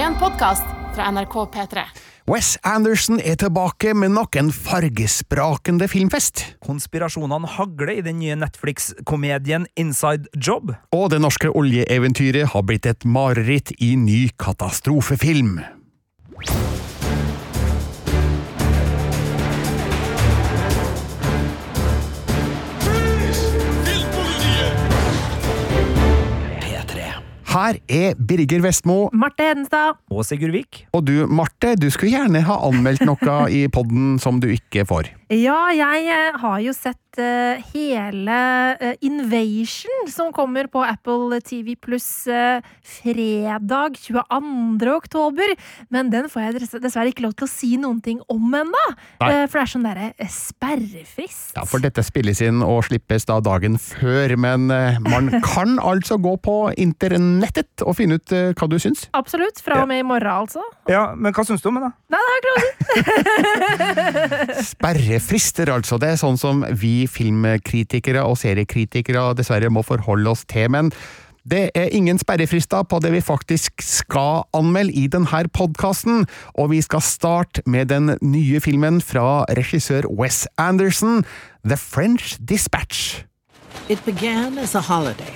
En podkast fra NRK P3. Wes Anderson er tilbake med nok en fargesprakende filmfest. Konspirasjonene hagler i den nye Netflix-komedien Inside Job. Og det norske oljeeventyret har blitt et mareritt i ny katastrofefilm. Her er Birger Vestmo. Marte Hedenstad. Og Sigurd Vik. Og du, Marte, du skulle gjerne ha anmeldt noe i podden som du ikke får. Ja, jeg eh, har jo sett eh, hele eh, Invasion som kommer på Apple TV pluss fredag 22. oktober. Men den får jeg dessverre ikke lov til å si noen ting om ennå. for det er sånn derre sperrefrist. Ja, for dette spilles inn og slippes da dagen før, men man kan altså gå på internettet og finne ut hva du syns. Absolutt. Fra og med i morgen, altså. Ja, Men hva syns du om det, da? Nei, det har jeg ikke lov til. Sperrefrister, altså. Det er sånn som vi filmkritikere og seriekritikere dessverre må forholde oss til. Men det er ingen sperrefrister på det vi faktisk skal anmelde i denne podkasten, og vi skal starte med den nye filmen fra regissør Wes Anderson, The French Dispatch. It began as a holiday.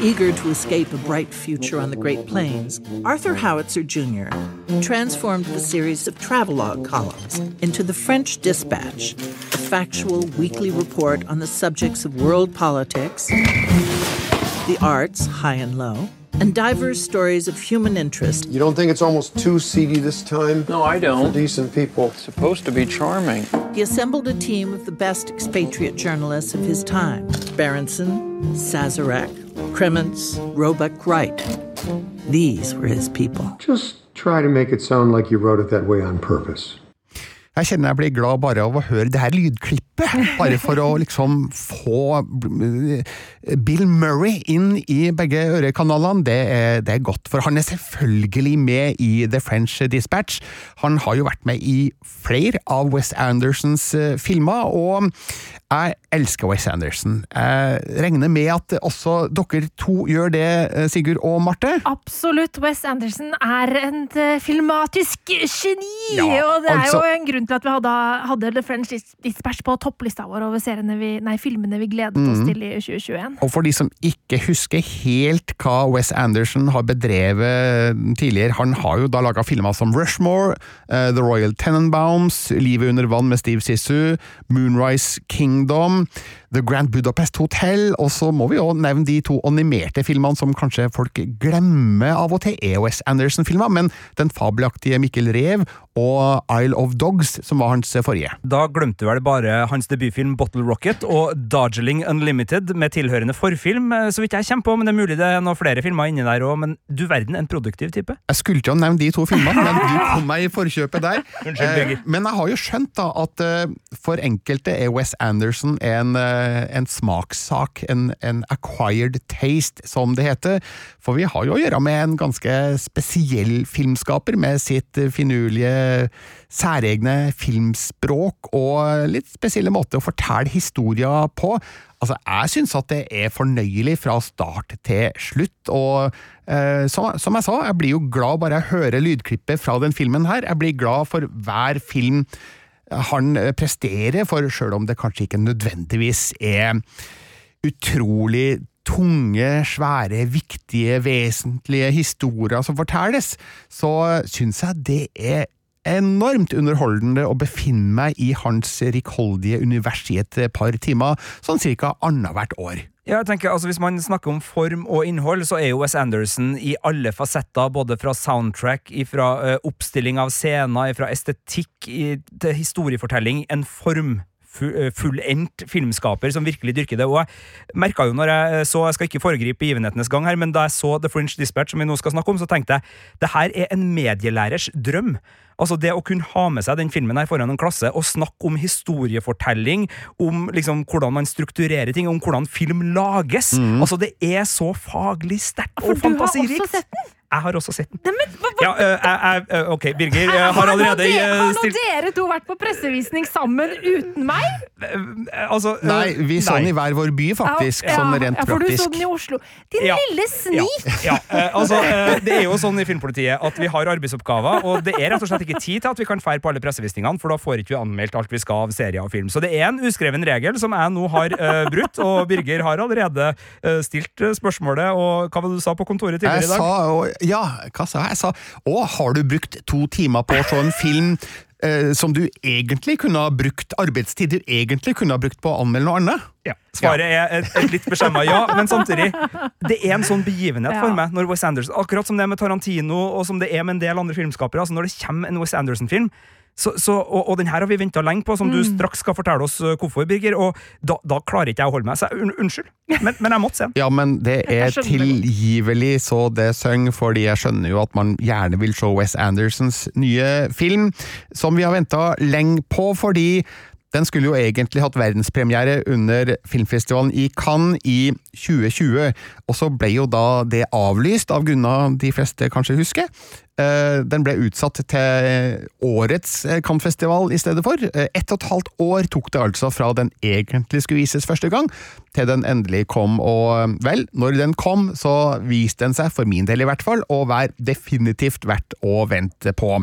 Eager to escape a bright future on the Great Plains, Arthur Howitzer Jr. transformed the series of travelogue columns into the French Dispatch, a factual weekly report on the subjects of world politics, the arts, high and low, and diverse stories of human interest. You don't think it's almost too seedy this time? No, I don't. For decent people. It's supposed to be charming. He assembled a team of the best expatriate journalists of his time Berenson, Sazarek, Kremens, Roebuck Wright. These were his people. Just try to make it sound like you wrote it that way on purpose. Jeg kjenner jeg blir glad bare av å høre det her lydklippet, bare for å liksom få Bill Murray inn i begge ørekanalene. Det er, det er godt, for han er selvfølgelig med i The French Dispatch. Han har jo vært med i flere av West Andersons eh, filmer, og jeg elsker Wes Anderson. Jeg regner med at også dere to gjør det, eh, Sigurd og Marte? Absolutt. Wes Anderson er et eh, filmatisk geni! Ja, og det er altså, jo en grunn til at vi hadde, hadde The French Dispatch på topplista vår over vi, nei, filmene vi gledet mm. oss til i 2021. Og for de som ikke husker helt hva Wes Anderson har bedrevet tidligere, han har jo da laga filmer som Rushmore, uh, The Royal Tenenbaums, Livet under vann med Steve Sissu, Moonrise Kingdom, The Grand Budapest Hotel, og så må vi jo nevne de to animerte filmene som kanskje folk glemmer av og til, EOS Anderson-filmer, men den fabelaktige Mikkel Rev og Isle of Dogs, som var hans forrige. Da glemte vel bare hans debutfilm Bottle Rocket og Darjeeling Unlimited med tilhørende forfilm, eh, så vidt jeg kommer på, men det er mulig det er noen flere filmer inni der òg, men du verden, en produktiv type. Jeg skulle ikke ha nevnt de to filmene, men du kom meg i forkjøpet der. Unnskyld, eh, men jeg har jo skjønt da at eh, for enkelte er Wes Anderson en en smakssak, en, en, acquired taste, som det heter. For vi har jo å gjøre med en ganske spesiell filmskaper, med sitt finurlige, særegne filmspråk og litt spesielle måter å fortelle historier på. Altså, jeg syns at det er fornøyelig fra start til slutt, og eh, som, som, jeg sa, jeg blir jo glad bare jeg hører lydklippet fra den filmen her. Jeg blir glad for hver film han eh, presterer, for sjøl om det kanskje ikke nødvendigvis er utrolig tunge, svære, viktige, vesentlige historier som fortelles, så syns jeg det er enormt underholdende å befinne meg i hans rikholdige univers i et par timer, sånn cirka annethvert år. Ja, jeg tenker, altså Hvis man snakker om form og innhold, så er jo Wes Anderson i alle fasetter, både fra soundtrack, fra uh, oppstilling av scener, fra estetikk til historiefortelling, en form fullendt filmskaper som virkelig dyrker det. Og jeg merka jo når jeg så Jeg skal ikke foregripe begivenhetenes gang her, men da jeg så The Fringe Dispatch, som vi nå skal snakke om, så tenkte jeg det her er en medielærers drøm. Altså Det å kunne ha med seg den filmen her foran en klasse og snakke om historiefortelling, om liksom hvordan man strukturerer ting, om hvordan film lages. Mm. Altså Det er så faglig sterkt og fantasirikt. For du har også sett den? Jeg har også sett den. Nei, men, hva, hva? Ja, uh, jeg, uh, ok, Birger uh, har allerede Har nå dere to vært på pressevisning sammen uten meg? altså Nei, vi så den i hver vår by, faktisk. Ja, sånn rent ja, for du så den i Oslo. Din Ja. lille snik! Ja, ja. Altså, det er jo sånn i Filmpolitiet at vi har arbeidsoppgaver, og det er rett og slett ikke tid til at vi kan feire på alle pressevisningene, for da får ikke vi anmeldt alt vi skal av serier og film. Så det er en uskreven regel som jeg nå har uh, brutt, og Birger har allerede uh, stilt spørsmålet, og hva var det du sa på kontoret tidligere i dag? Jeg sa, og- ja, hva sa jeg? Jeg sa Å, har du brukt to timer på å se en film eh, som du egentlig kunne ha brukt arbeidstid du egentlig kunne ha brukt på å anmelde noe annet? Ja. Svaret er et, et litt beskjemma ja, men samtidig Det er en sånn begivenhet Ja. for meg når Wes Anderson Akkurat som det er med Tarantino, og som det er med en del andre filmskapere. Altså Når det kommer en Wes Anderson-film, så, så, og, og den her har vi venta lenge på, som du Mm. straks skal fortelle oss uh, hvorfor, Birger. Og da, da klarer ikke jeg å holde meg. Så jeg, un, unnskyld, men, men jeg måtte se den. Ja, men det er tilgivelig så det synger, fordi jeg skjønner jo at man gjerne vil se Wes Andersons nye film, som vi har venta lenge på, fordi den skulle jo egentlig hatt verdenspremiere under filmfestivalen i Cannes i 2020, og så ble jo da det avlyst, av grunner de fleste kanskje husker. Eh, Den ble utsatt til årets kampfestival i stedet for. Eh, Ett og et halvt år tok det altså fra den egentlig skulle vises første gang, til den endelig kom, og eh, vel, når den kom, så viste den seg, for min del i hvert fall, å være definitivt verdt å vente på.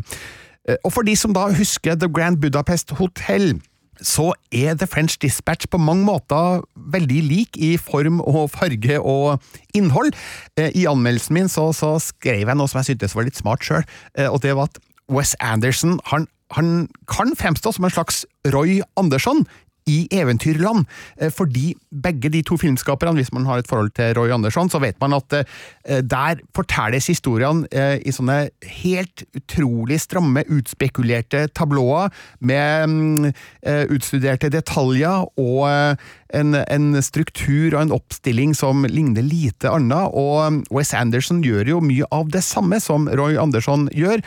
Eh, Og for de som da husker The Grand Budapest Hotel, så er The French Dispatch på mange måter veldig lik i form og farge og innhold. Eh, I anmeldelsen min så, så skrev jeg noe som jeg syntes var litt smart sjøl, og det var at Wes Anderson han, han kan fremstå som en slags Roy Andersson i Eventyrland, eh, fordi begge de to filmskaperne, hvis man har et forhold til Roy Andersson, så vet man at eh, der fortelles historiene eh, i sånne helt utrolig stramme, utspekulerte tablåer med mm, utstuderte detaljer og en, en struktur og en oppstilling som ligner lite annet, og mm, Wes Anderson gjør jo mye av det samme som Roy Andersson gjør,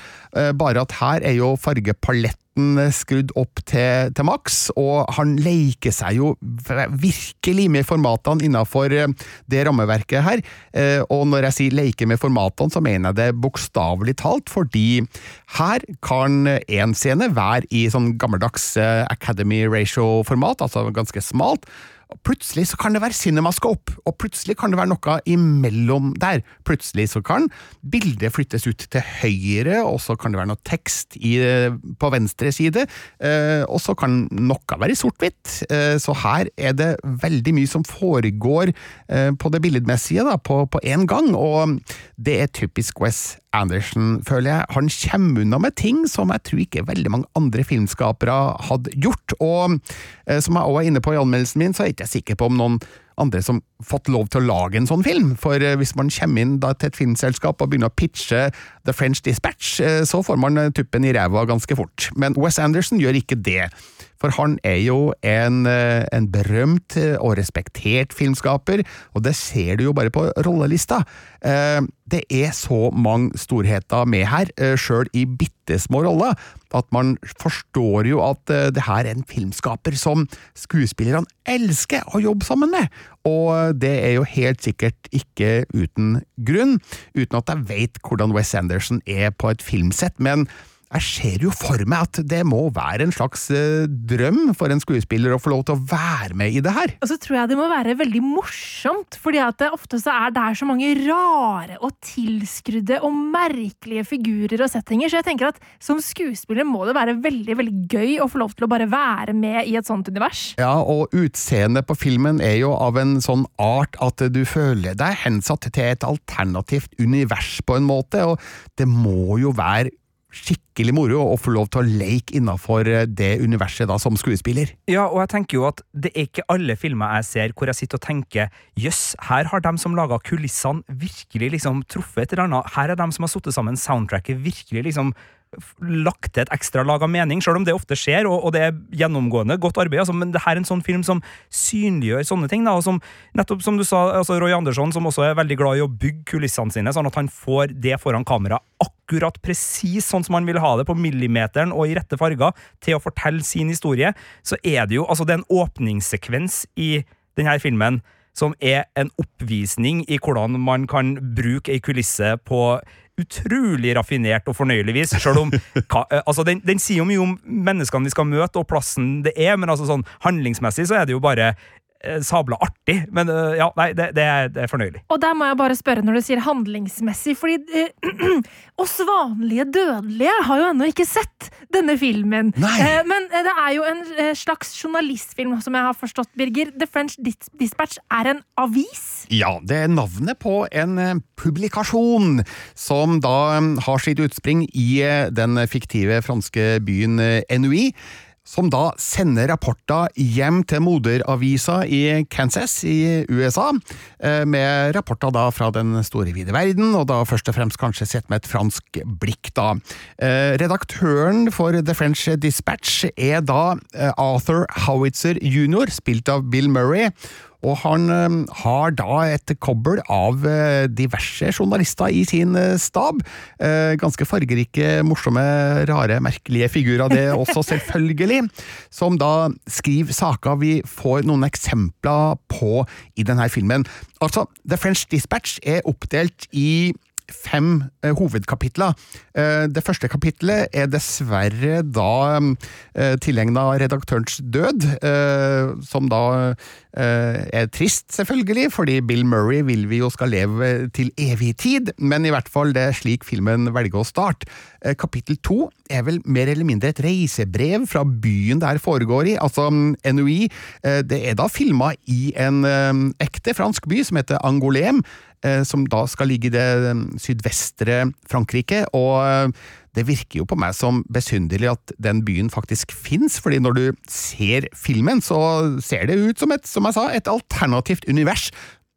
bare at her er jo fargepaletten skrudd opp til, til maks, og han leker seg jo virkelig med formatene innenfor eh, det rammeverket her. Eh, Og når jeg sier leker med formatene, så mener jeg det bokstavelig talt, fordi her kan én scene være i sånn gammeldags eh, Academy Ratio-format, altså ganske smalt. Og Plutselig så kan det være cinemascope, og plutselig kan det være noe imellom der. Plutselig så kan bildet flyttes ut til høyre, og så kan det være noe tekst i, på venstre side, eh, og så kan noe være sort-hvitt. Eh, så her er det veldig mye som foregår eh, på det billedmessige da, på, én gang, og det er typisk Wes Anderson, føler jeg. Han kommer unna med ting som jeg tror ikke veldig mange andre filmskapere hadde gjort, og eh, som jeg også er inne på i anmeldelsen min, så er jeg ikke sikker på om noen andre som fått lov til å lage en sånn film, for eh, hvis man kommer inn da til et filmselskap og begynner å pitche The French Dispatch, eh, så får man eh, tuppen i ræva ganske fort. Men Wes Anderson gjør ikke det. For han er jo en, eh, en berømt eh, og respektert filmskaper, og det ser du jo bare på rollelista. Eh, Det er så mange storheter med her, sjøl i bitte små roller, at man forstår jo at det her er en filmskaper som skuespillerne elsker å jobbe sammen med. Og det er jo helt sikkert ikke uten grunn, uten at jeg vet hvordan Wes Anderson er på et filmsett, men jeg ser jo for meg at det må være en slags eh, drøm for en skuespiller å få lov til å være med i det her. Og så tror jeg det må være veldig morsomt, fordi at det ofte så er det så mange rare og tilskrudde og merkelige figurer og settinger, så jeg tenker at som skuespiller må det være veldig, veldig gøy å få lov til å bare være med i et sånt univers. Ja, og utseendet på filmen er jo av en sånn art at du føler deg hensatt til et alternativt univers på en måte, og det må jo være skikkelig moro å få lov til å leke innafor det universet da, som skuespiller. Ja, og jeg tenker jo at det er ikke alle filmer jeg ser hvor jeg sitter og tenker jøss, her har dem som laga kulissene virkelig liksom truffet et eller annet. Her er dem som har satt sammen soundtracket, virkelig liksom lagt til et ekstra lag av mening, selv om det ofte skjer, og, og det er gjennomgående godt arbeid. Altså, men det her er en sånn film som synliggjør sånne ting, da, og som nettopp som du sa, altså Roy Andersson, som også er veldig glad i å bygge kulissene sine, sånn at han får det foran kamera akkurat presis sånn som han vil ha det, på millimeteren og i rette farger, til å fortelle sin historie, så er det jo altså det er en åpningssekvens i denne filmen som er en oppvisning i hvordan man kan bruke ei kulisse på utrolig raffinert og fornøyelig vis. Selv om eh, altså den, den sier jo mye om menneskene vi skal møte, og plassen det er, men altså sånn handlingsmessig så er det jo bare sabla artig. Men eh, ja, nei, det, det, er, det er fornøyelig. Og der må jeg bare spørre når du sier handlingsmessig, fordi eh, oss vanlige dødelige har jo ennå ikke sett denne filmen. Eh, men eh, det er jo en eh, slags journalistfilm, som jeg har forstått, Birger. The French Dispatch er en avis. Ja, det er navnet på en eh, publikasjon som da eh, har sitt utspring i eh, den fiktive franske byen eh, NUI. Som da sender rapporter hjem til moderavisa i Kansas i USA, eh, med rapporter da fra den store vide verden, og da først og fremst kanskje sett med et fransk blikk, da. Eh, Redaktøren for The French Dispatch er da eh, Arthur Howitzer jr., spilt av Bill Murray. Og han eh, har da et kobbel av eh, diverse journalister i sin eh, stab. Ganske fargerike, morsomme, rare, merkelige figurer, det også, selvfølgelig. Som da skriver saker vi får noen eksempler på i denne filmen. Altså, The French Dispatch er oppdelt i fem eh, hovedkapitler. Eh, det første kapitlet er dessverre da eh, tilegna redaktørens død, eh, som da eh, er trist, selvfølgelig, fordi Bill Murray vil vi jo skal leve til evig tid, men i hvert fall det er slik filmen velger å starte. Eh, kapittel to er vel mer eller mindre et reisebrev fra byen det her foregår i, altså NUI. Eh, det er da filma i en ekte fransk by som heter Angolem, som da skal ligge i det eh, sydvestre Frankrike. og eh, det virker jo på meg som besynderlig at den byen faktisk fins, fordi når du ser filmen, så ser det ut som et, som jeg sa, et alternativt univers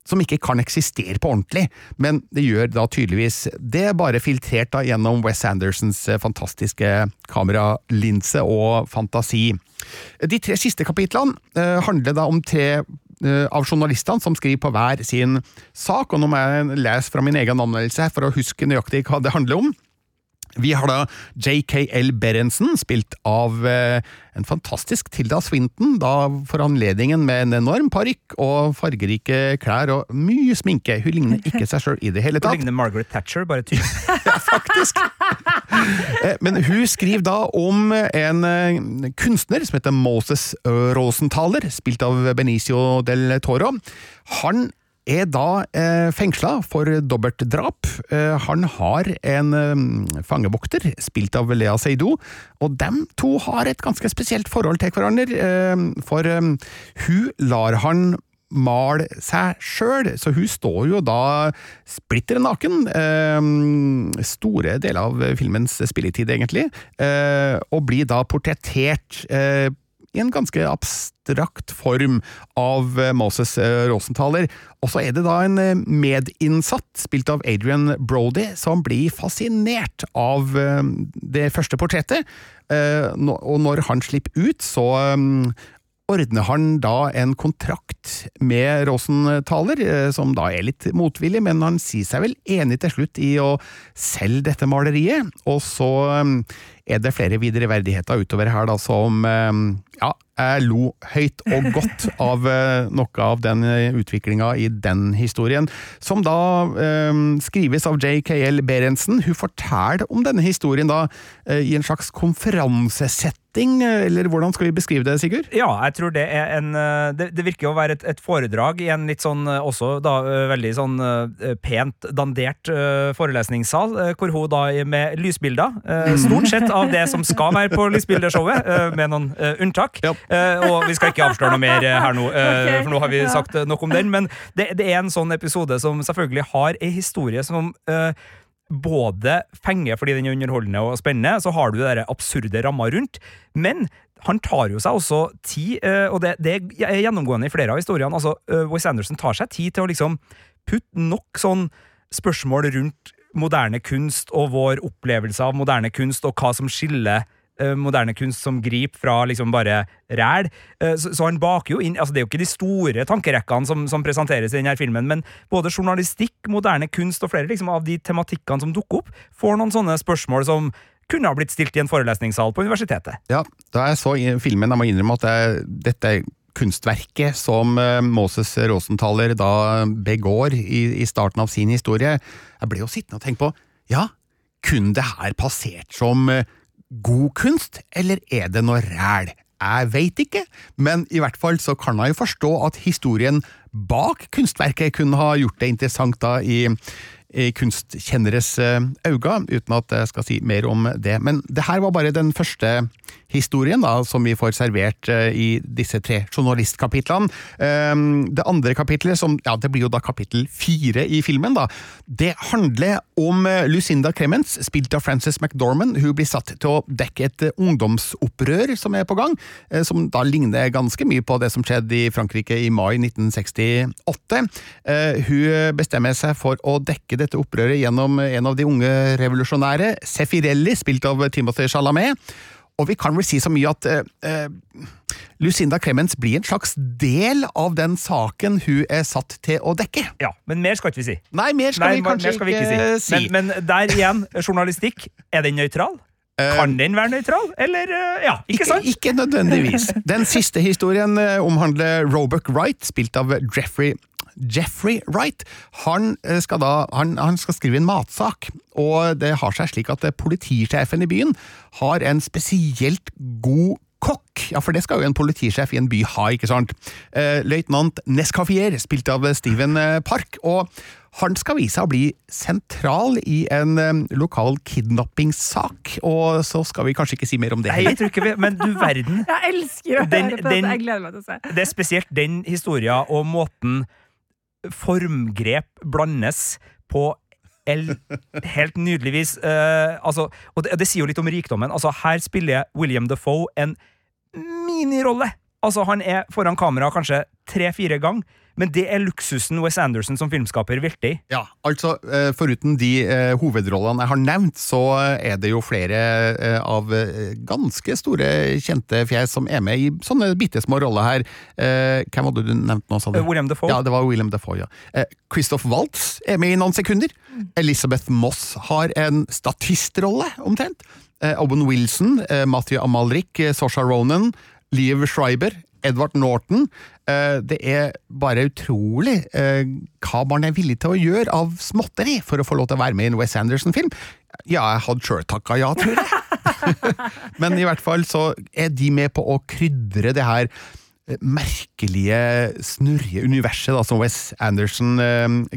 som ikke kan eksistere på ordentlig, men det gjør da tydeligvis det, bare filtrert da gjennom Wes Andersons eh, fantastiske kameralinse og fantasi. De tre siste kapitlene eh, handler da om tre eh, av journalistene som skriver på hver sin sak, og nå må jeg lese fra min egen anmeldelse for å huske nøyaktig hva det handler om. Vi har da JKL Berentsen, spilt av eh, en fantastisk Tilda Swinton, da for anledningen med en enorm parykk og fargerike klær og mye sminke. Hun ligner ikke seg sjøl i det hele tatt. Hun ligner Margaret Thatcher, bare tynn. Ja, faktisk. Eh, Men hun skriver da om en eh, kunstner som heter Moses Rosenthaler, spilt av Benicio del Toro. Han er da eh, fengsla for dobbeltdrap. Eh, han har en eh, fangevokter, spilt av Lea Seidou, og dem to har et ganske spesielt forhold til hverandre, eh, for eh, hun lar han male seg sjøl, så hun står jo da splitter naken, eh, store deler av filmens spilletid, egentlig, eh, og blir da portrettert i en ganske abstrakt form av eh, Moses eh, Rosenthaler. Og så er det da en eh, medinnsatt, spilt av Adrian Brody, som blir fascinert av det første portrettet. Og når han slipper ut, så ordner han da en kontrakt med Rosenthaler, som da er litt motvillig, men han sier seg vel enig til slutt i å selge dette maleriet, og så er det flere videre verdigheter utover her da, som eh, ja, jeg lo høyt og godt av eh, noe av den utviklinga i den historien, som da eh, skrives av JKL Berentsen. Hun forteller om denne historien da eh, i en slags konferansesetting, eh, eller hvordan skal vi beskrive det, Sigurd? Ja, jeg tror det er en eh, Det, det virker å være et, et foredrag i en litt sånn eh, også da eh, veldig sånn eh, pent dandert eh, forelesningssal, eh, hvor hun da med lysbilder, eh, stort sett av det som skal være på Lisbilde-showet, med noen eh, unntak. Ja. Eh, og vi skal ikke avsløre noe mer eh, her nå, eh, for nå har vi sagt eh, nok om den, men det, det er en sånn episode som selvfølgelig har ei historie som eh, både fenger fordi den er underholdende og spennende, så har du det der absurde ramma rundt, men han tar jo seg også tid, eh, og det, det er gjennomgående i flere av historiene. altså Wiss Wes Anderson tar seg tid til å liksom putte nok sånn spørsmål rundt moderne kunst og vår opplevelse av moderne kunst, og hva som skiller eh, moderne kunst som griper fra liksom bare ræl. Eh, Så, så han baker jo inn altså Det er jo ikke de store tankerekkene som, som presenteres i denne filmen, men både journalistikk, moderne kunst og flere liksom, av de tematikkene som dukker opp, får noen sånne spørsmål som kunne ha blitt stilt i en forelesningssal på universitetet. Ja, da jeg så filmen, jeg må innrømme at jeg, dette kunstverket som eh, Moses Rosenthaler da begår i, i starten av sin historie, jeg ble jo sittende og tenke på ja, kunne det her passert som eh, god kunst, eller er det noe ræl? Jeg veit ikke, men i hvert fall så kan jeg jo forstå at historien bak kunstverket kunne ha gjort det interessant da i, i kunstkjenneres eh, øyne, uten at jeg skal si mer om det. Men det her var bare den første historien da, som vi får servert eh, i disse tre journalistkapitlene. Eh, Det andre kapitlet, som, ja, det blir jo da kapittel fire i filmen, da, det handler om eh, Lucinda Clemens, spilt av Frances McDormand. Hun blir satt til å dekke et eh, ungdomsopprør som er på gang, eh, som da ligner ganske mye på det som skjedde i Frankrike i mai 1968. Eh, Hun bestemmer seg for å dekke dette opprøret gjennom en av de unge revolusjonære, Sefirelli, spilt av Timothy Chalamet. Og vi kan vel si så mye at eh, eh, Lucinda Clemens blir en slags del av den saken hun er satt til å dekke. Ja, Men mer skal ikke vi si. Nei, mer skal Nei, vi kanskje skal vi ikke ikke si. si. Men, men der igjen, journalistikk. Er den nøytral? Kan den være nøytral? Eller eh, Ja, ikke sant? Ikke, ikke nødvendigvis. Den siste historien eh, omhandler Roebuck Wright, spilt av Jeffrey Jeffrey Wright. Han eh, skal, da, han, han skal skrive en matsak, og det har seg slik at eh, politisjefen i byen har en spesielt god kokk. Ja, for det skal jo en politisjef i en by ha, ikke sant? Eh, Løytnant Nescafier, spilt av Steven eh, Park. og han skal vise seg å bli sentral i en lokal kidnappingssak, og så skal vi kanskje ikke si mer om det. Nei, jeg tror ikke vi Men du verden. Jeg elsker å Den- høre på den- dette. Jeg gleder meg til å se. Det er spesielt den historien og måten formgrep blandes på el helt nydelig vis. Eh, altså, og det, det sier jo litt om rikdommen. Altså, her spiller William Defoe en minirolle. Altså, han er foran kamera kanskje tre-fire ganger, men det er luksusen Wes Anderson som filmskaper virkelig. Ja, altså eh, Foruten de eh, hovedrollene jeg har nevnt, så er det jo flere eh, av eh, ganske store, kjente fjes som er med i sånne bitte små roller her. Eh, hvem hadde du nevnt nå, sa du? Eh, William Defoe. Ja, det var William Defoe, ja. Eh, Christoph Waltz er med i noen sekunder. Elizabeth Moss har en statistrolle, omtrent. Eh, Owen Wilson, eh, Matthew Amalrik, eh, Sosha Ronan, Liev Schreiber, Edvard Norton. Eh, det er bare utrolig eh, hva man er villig til å gjøre av småtteri for å få lov til å være med i en Wes Anderson-film. Ja, jeg hadde sjøl takka ja, tror jeg. Men i hvert fall så er de med på å krydre det her eh, merkelige, snurrige universet da, som Wes Anderson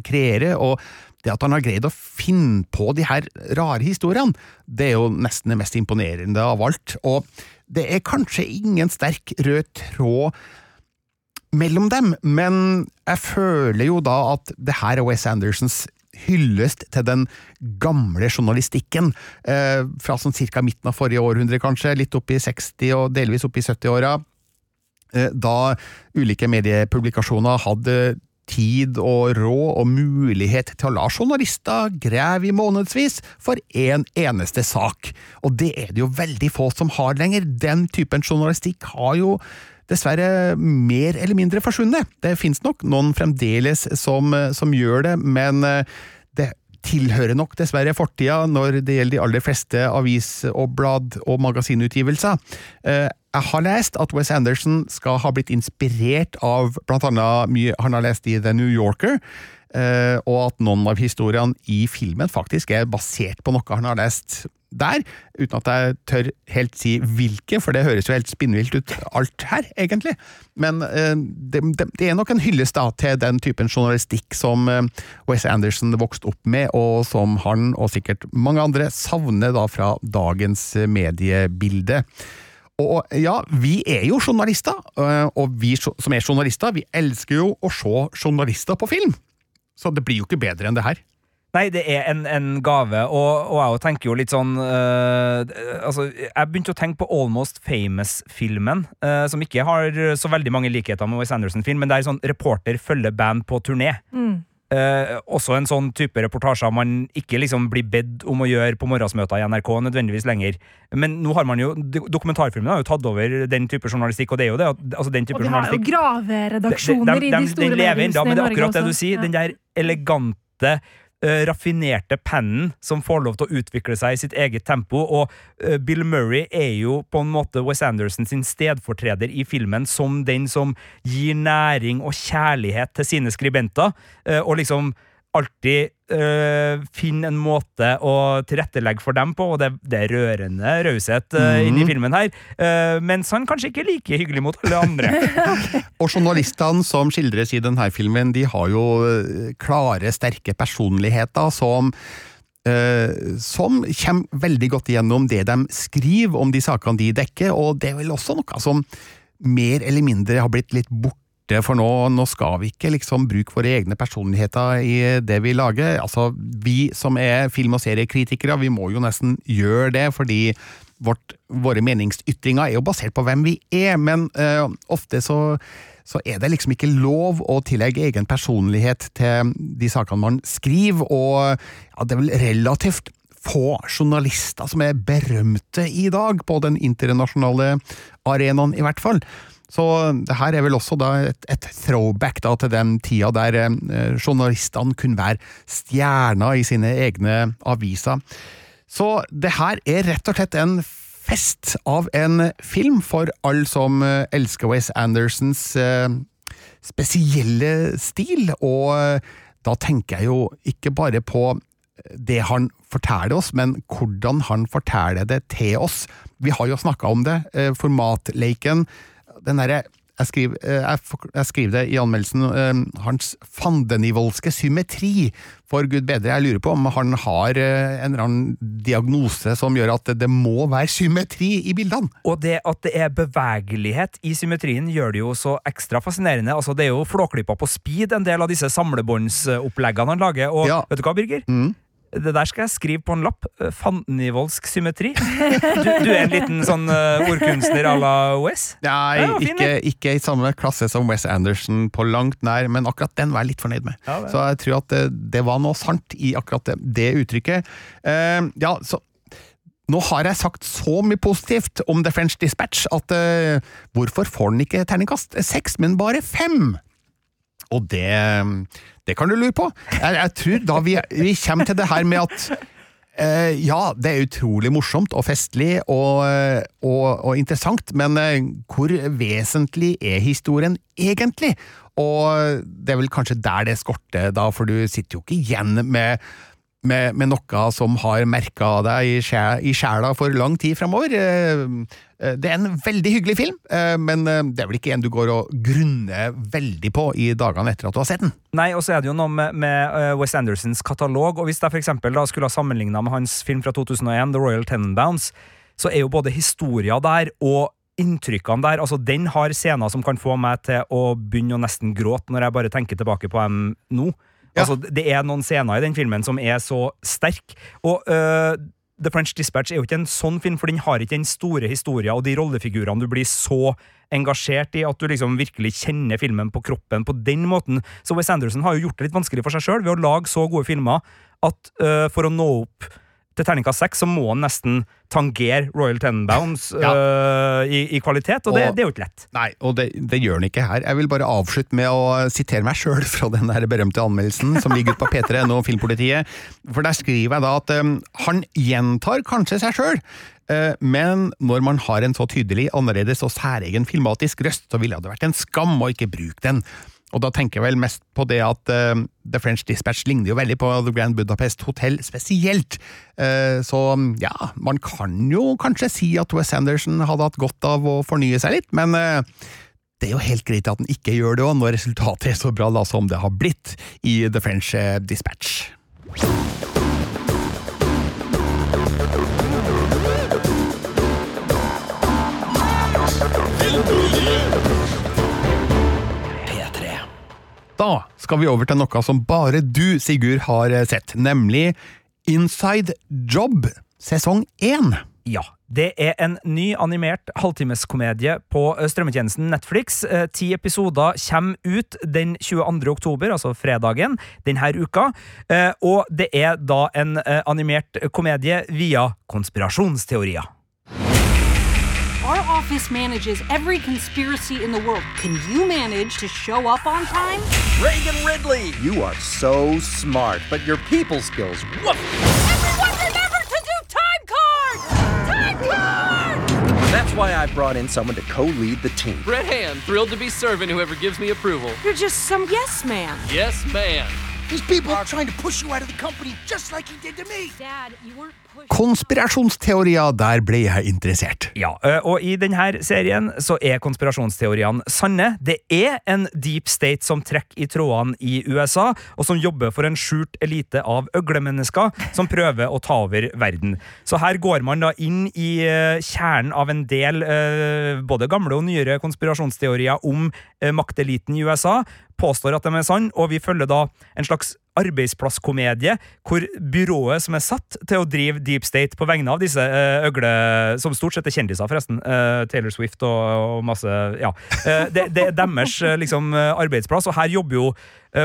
kreerer. og det at han har greid å finne på de her rare historiene, det er jo nesten det mest imponerende av alt. Og det er kanskje ingen sterk rød tråd mellom dem, men jeg føler jo da at det her er Wes Andersons hyllest til den gamle journalistikken, eh, fra sånn cirka midten av forrige århundre kanskje, litt opp i 60- og delvis opp i 70-åra, eh, da ulike mediepublikasjoner hadde tid og råd og mulighet til å la journalister grave i månedsvis for én en eneste sak. Og det er det jo veldig få som har lenger. Den typen journalistikk har jo dessverre mer eller mindre forsvunnet. Det finnes nok noen fremdeles som, som gjør det, men eh, det tilhører nok dessverre fortida når det gjelder de aller fleste avis- og blad- og magasinutgivelser. Jeg har lest at Wes Anderson skal ha blitt inspirert av annet mye han har lest i The New Yorker, eh, og at noen av historiene i filmen faktisk er basert på noe han har lest der, uten at jeg tør helt si hvilke, for det høres jo helt spinnvilt ut alt her, egentlig. Men eh, det, er nok en hyllest til den typen journalistikk som eh, Wes Anderson vokste opp med, og som han, og sikkert mange andre, savner da fra dagens mediebilde. Og ja, vi er jo journalister, øh, og vi som er journalister, vi elsker jo å se journalister på film. Så det blir jo ikke bedre enn det her. Nei, det er en, en gave, og, og jeg tenker jo litt sånn øh, Altså, jeg begynte å tenke på Almost Famous-filmen, øh, som ikke har så veldig mange likheter med Wes Anderson-film, men det er sånn reporter følger band på turné. Eh, også en sånn type reportasjer man ikke liksom blir bedt om å gjøre på morgensmøter i NRK nødvendigvis lenger. Men nå har man jo dokumentarfilmen har jo tatt over den type journalistikk, og det er jo det. Altså den type Og vi har jo graveredaksjoner i de- de- de de- store den lever inn, da, mediehusene i men det er Norge akkurat det også. du sier. Ja. Den der elegante, raffinerte pennen som får lov til å utvikle seg i sitt eget tempo. Og eh, Bill Murray er jo på en måte Wes Anderson sin stedfortreder i filmen som den som gir næring og kjærlighet til sine skribenter, eh, og liksom alltid øh, finner en måte å tilrettelegge for dem på, og det, det er rørende raushet øh, inni filmen her. Uh, mens han kanskje ikke er like hyggelig mot alle andre. Og journalistene som skildres i denne filmen, de har jo eh, klare, sterke personligheter som Uh, som kommer veldig godt igjennom det de skriver om de sakene de dekker, og det er vel også noe som mer eller mindre har blitt litt borte, for nå, nå skal vi ikke liksom bruke våre egne personligheter i det vi lager. Altså, vi som er film- og seriekritikere, vi må jo nesten gjøre det, fordi vårt, våre meningsytringer er jo basert på hvem vi er, men uh, ofte så så er det liksom ikke lov å tillegge egen personlighet til de sakene man skriver, og ja, det er vel relativt få journalister som er berømte i dag, på den internasjonale arenaen i hvert fall. Så det her er vel også et, et throwback da til den tida der eh, journalistene kunne være stjerner i sine egne aviser. Så det her er rett og slett en fest av en film for alle som eh, elsker Wes Andersons eh, spesielle stil, og eh, da tenker jeg jo ikke bare på det han forteller oss, men hvordan han forteller det til oss. Vi har jo snakka om det, eh, formatleiken. Den derre jeg skriver, eh, jeg, jeg skriver det i anmeldelsen, eh, hans fandenivoldske symmetri. For gud bedre, jeg lurer på om han har eh, en eller annen diagnose som gjør at det, det må være symmetri i bildene. Og det at det er bevegelighet i symmetrien, gjør det jo så ekstra fascinerende. Altså, det er jo flåklypa på speed, en del av disse samlebåndsoppleggene han lager. Og Ja. vet du hva, Birger? Mm. Det der skal jeg skrive på en lapp. Eh, Fandenivoldsk symmetri. Du, du er en liten sånn eh, ordkunstner à la Wes? Nei, fin, ikke, ikke i samme klasse som Wes Anderson på langt nær, men akkurat den var jeg litt fornøyd med. Ja, Så jeg tror at det, det var noe sant i akkurat det, det uttrykket. Uh, ja, så nå har jeg sagt så mye positivt om The French Dispatch at uh, hvorfor får den ikke terningkast seks, men bare fem? Og det, det kan du lure på. Jeg, jeg tror da vi, vi kommer til det her med at Eh, ja, det er utrolig morsomt og festlig og, eh, og, og interessant, men eh, hvor vesentlig er historien egentlig? Og det er vel kanskje der det skorter, da, for du sitter jo ikke igjen med med, med noe som har merka deg i, sjela for lang tid framover. Det er en veldig hyggelig film, eh, men eh, det er vel ikke en du går og grunner veldig på i dagene etter at du har sett den. Nei, og så er det jo noe med, med West Wes Andersons katalog, og hvis jeg for eksempel da skulle ha sammenligna med hans film fra 2001, The Royal Tenenbaums, så er jo både historia der og inntrykkene der, altså den har scener som kan få meg til å begynne å nesten gråte når jeg bare tenker tilbake på dem nå. Ja. Altså, det er noen scener i den filmen som er så sterk, og uh, The French Dispatch er jo ikke en sånn film, for den har ikke den store historien og de rollefigurene du blir så engasjert i at du liksom virkelig kjenner filmen på kroppen på den måten. Så Wes Anderson har jo gjort det litt vanskelig for seg sjøl ved å lage så gode filmer at uh, for å nå opp til terningkast seks, så må han nesten tangere Royal Tenenbounds Ja. øh, i, i kvalitet, og det, Og- det er jo ikke lett. Nei, og det, det gjør han ikke her. Jeg vil bare avslutte med å sitere meg sjøl fra den der berømte anmeldelsen som ligger ute på P3 og Filmpolitiet. For der skriver jeg da at um, han gjentar kanskje seg sjøl, men når man har en så tydelig, annerledes og særegen filmatisk røst, så ville det vært en skam å ikke bruke den. Og da tenker jeg vel mest på det at uh, The French Dispatch ligner jo veldig på The Grand Budapest Hotel spesielt. Uh, så ja, man kan jo kanskje si at Wes Anderson hadde hatt godt av å fornye seg litt, men uh, det er jo helt greit at den ikke gjør det òg, når resultatet er så bra da som det har blitt i The French Dispatch. Da skal vi over til noe som bare du, Sigurd, har eh, sett, nemlig Inside Job sesong én. Ja. Det er en ny animert halvtimeskomedie på eh, strømmetjenesten Netflix. Eh, Ti episoder kommer ut den 22. oktober, altså fredagen, denne uka. Og det er da en animert komedie via konspirasjonsteorier. Our office manages every conspiracy in the world. Can you manage to show up on time? Reagan Ridley! You are so smart, but your people skills, woof! Everyone remember to do time cards! Time cards! That's why I brought in someone to co-lead the team. Red Hand, thrilled to be serving whoever gives me approval. You're just some yes man. Yes, man. These people are trying to push you out of the company just like he did to me. Dad, you weren't pushed. Konspirasjonsteorier, der ble jeg interessert. Ja, og i denne serien så er konspirasjonsteoriene sanne. Det er en deep state som trekker i trådene i USA, og som jobber for en skjult elite av øglemennesker som prøver å ta over verden. Så her går man da inn i kjernen av en del både gamle og nyere konspirasjonsteorier om makteliten i USA, påstår at de er sann, og vi følger da en slags arbeidsplasskomedie hvor byrået som er satt til å drive Deep State på vegne av disse uh, øgle... Som stort sett er kjendiser, forresten. Uh, Taylor Swift og, og masse Ja. Uh, det, det er deres liksom, arbeidsplass, og her jobber jo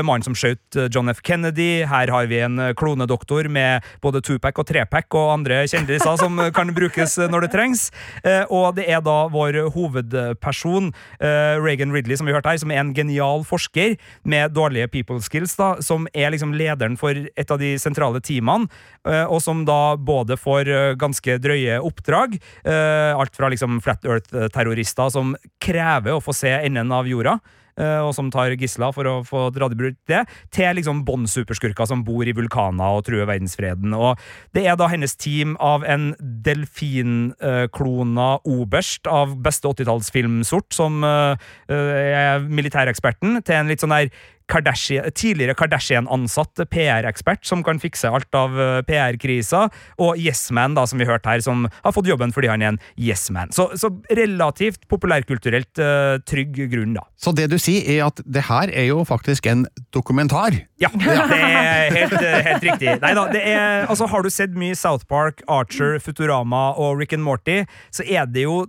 mannen som skjøt eh, John F. Kennedy. Her har vi en eh, klonedoktor med både two-pack og tre-pack og andre kjendiser som eh, kan brukes eh, når det trengs. Eh, Og det er da vår hovedperson, eh, Reagan Ridley, som vi hørte her, som er en genial forsker med dårlige people skills, da, som er liksom lederen for et av de sentrale teamene, eh, og som da både får eh, ganske drøye oppdrag, eh, alt fra liksom Flat Earth-terrorister som krever å få se enden av jorda, eh, og som tar gisler for å få dratt i bruk det, til liksom bånd-superskurker som bor i vulkaner og truer verdensfreden. Og det er da hennes team av en delfinklona oberst av beste 80-tallsfilmsort, som eh, eh, er militæreksperten, til en litt sånn der Kardashian, tidligere Kardashian-ansatt PR-ekspert som kan fikse alt av eh, PR-kriser, og Yes-Man, som vi hørte her, som har fått jobben fordi han er en Yes-Man. Så, så relativt populærkulturelt uh, trygg grunn, da. Så det du sier, er at det her er jo faktisk en dokumentar. Ja, det er helt, helt riktig. Neida, det er, altså, har du sett mye South Park, Archer, Futurama og Rick and Morty, så er det jo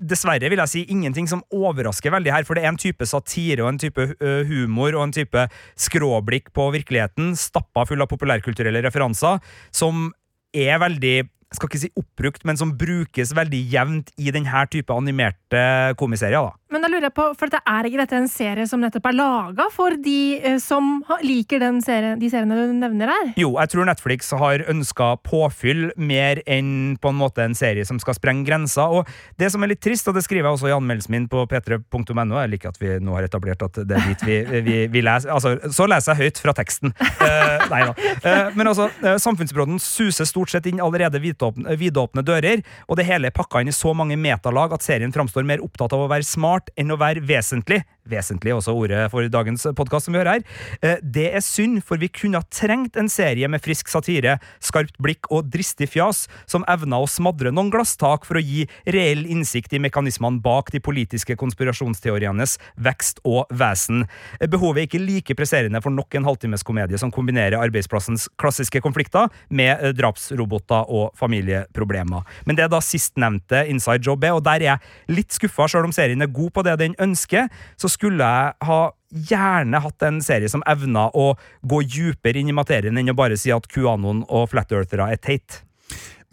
Dessverre vil jeg si ingenting som overrasker veldig her, for det er en type satire og en type humor og en type skråblikk på virkeligheten, stappa full av populærkulturelle referanser, som er veldig jeg skal ikke si oppbrukt, men som brukes veldig jevnt i denne type animerte komiserier. da. Men da lurer jeg på, for det er ikke dette en serie som nettopp er laga for de eh, som liker den serie, de seriene du nevner her? Jo, jeg tror Netflix har ønska påfyll mer enn på en måte en serie som skal sprenge grenser. Og det som er litt trist, og det skriver jeg også i anmeldelsen min på p3.no, jeg liker at vi nå har etablert at det er dit vi, vi, vi leser Altså, så leser jeg høyt fra teksten. Uh, nei da. Uh, men altså, samfunnsbrodden suser stort sett inn allerede vidåpne, vidåpne dører, og det hele er pakka inn i så mange metalag at serien framstår mer opptatt av å være smart enn å være vesentlig. Vesentlig også ordet for dagens podkast som vi hører her. Eh, Det er synd, for vi kunne ha trengt en serie med frisk satire, skarpt blikk og dristig fjas, som evna å smadre noen glasstak for å gi reell innsikt i mekanismene bak de politiske konspirasjonsteorienes vekst og vesen. Eh, Behovet er ikke like presserende for nok en halvtimes som kombinerer arbeidsplassens klassiske konflikter med eh, drapsroboter og familieproblemer. Men det er da sistnevnte inside job er, og der er jeg litt skuffa, sjøl om serien er god på det den ønsker, så skulle jeg ha gjerne hatt en serie som evna å gå dypere inn i materien enn å bare si at QAnon og Flat Earthere er teit.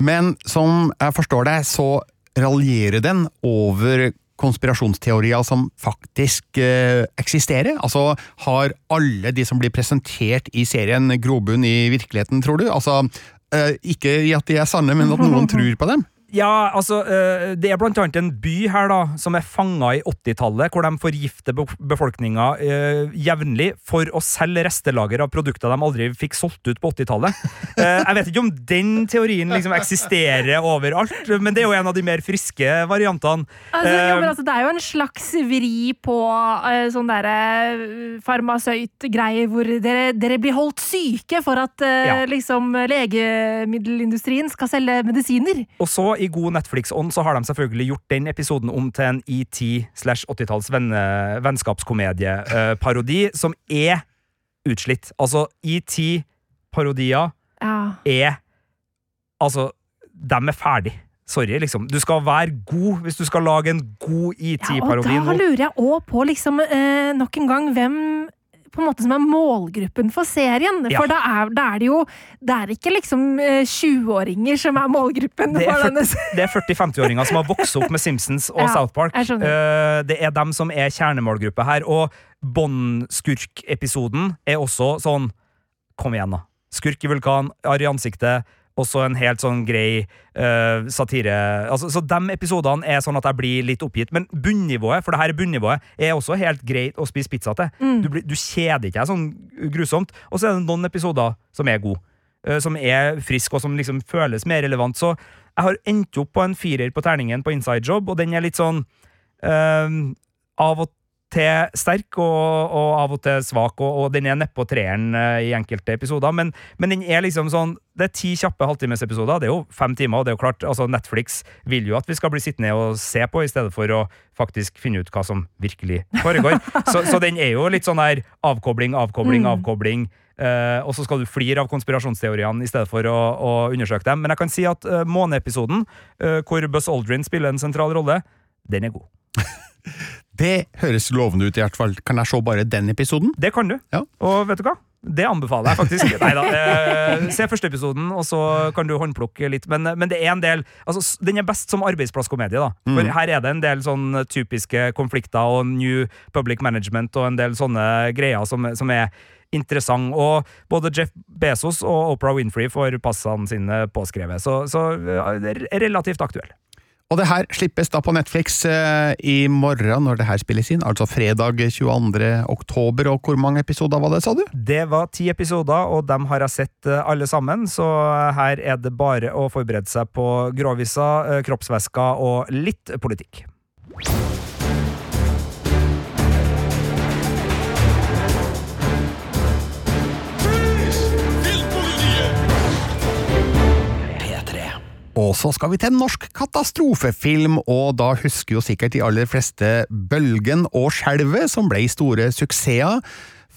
Men som jeg forstår deg, så raljerer den over konspirasjonsteorier som faktisk eh, eksisterer? Altså, har alle de som blir presentert i serien grobunn i virkeligheten, tror du? Altså, eh, ikke i at de er sanne, men at noen tror på dem? Ja, altså, øh, det er blant annet en by her da, som er fanga i 80-tallet, hvor de forgifter be befolkninga øh, jevnlig for å selge restelager av produkter de aldri fikk solgt ut på 80-tallet. Eh, jeg vet ikke om den teorien liksom eksisterer overalt, men det er jo en av de mer friske variantene. Altså, jo, men Eh, altså, det er jo en slags vri på uh, sånn derre farmasøytgreier hvor dere, dere blir holdt syke for at uh, Ja. liksom legemiddelindustrien skal selge medisiner. Og så, i god Netflix-ånd, så har de selvfølgelig gjort den episoden om til en ET slash 80-talls vennskapskomedieparodi, uh, som er utslitt. Altså, ET-parodier Ja. er Altså, de er ferdig. Sorry, liksom. Du skal være god hvis du skal lage en god Ja, og da lurer jeg òg på, liksom, eh, nok en gang, hvem på en måte som er målgruppen for serien. Ja. For da er, da er det jo Det er ikke liksom eh, 20-åringer som er målgruppen. Det er for denne 40 det er 40-50-åringer som har vokst opp med Simpsons og Ja, South Park. Uh. Eh, det er dem som er kjernemålgruppe her. Og Bond-skurk-episoden er også sånn Kom igjen, da. Skurk i vulkan, arr i ansiktet, også en helt sånn grei uh, satire. Altså, så de episodene er sånn at jeg blir litt oppgitt. Men bunnivået, for det her er bunnivået, er også helt greit å spise pizza til. Du, blir, du kjeder ikke deg sånn grusomt. Og så er det noen episoder som er gode. Uh, som er frisk, og som liksom føles mer relevant. Så jeg har endt opp på en firer på terningen på Inside Job, og den er litt sånn uh, av og til sterk og, og av og til svak, og, og den er nedpå treeren eh, i enkelte episoder. Men, men den er liksom sånn Det er ti kjappe halvtimesepisoder. Det er jo fem timer, og det er jo klart, altså Netflix vil jo at vi skal bli sittende og se på, i stedet for å faktisk finne ut hva som virkelig foregår. så, så den er jo litt sånn her avkobling, avkobling, avkobling. Uh, og så skal du flire av konspirasjonsteoriene i stedet for å, å undersøke dem. Men jeg kan si at uh, måneepisoden, uh, hvor Buzz Aldrin spiller en sentral rolle, den er god. Det høres lovende ut, i hvert fall. Kan jeg se bare den episoden? Det kan du. Ja. Og vet du hva? Det anbefaler jeg faktisk. Neida, eh, se første episoden, og så kan du håndplukke litt. Men, men det er en del altså, Den er best som arbeidsplasskomedie. da For Her er det en del sånn typiske konflikter og new public management og en del sånne greier som, som er interessant. Og både Jeff Bezos og Oprah Winfrey får passene sine påskrevet. Så, så er relativt aktuell. Og det her slippes da på Netflix eh, i morgen når det her spilles inn, altså fredag 22. oktober. Og hvor mange episoder var det, sa du? Det var ti episoder, og dem har jeg sett eh, alle sammen, så her er det bare å forberede seg på gråviser, eh, kroppsvæsker og litt politikk. Og så skal vi til en norsk katastrofefilm, og da husker jo sikkert de aller fleste Bølgen og Skjelvet, som ble store suksesser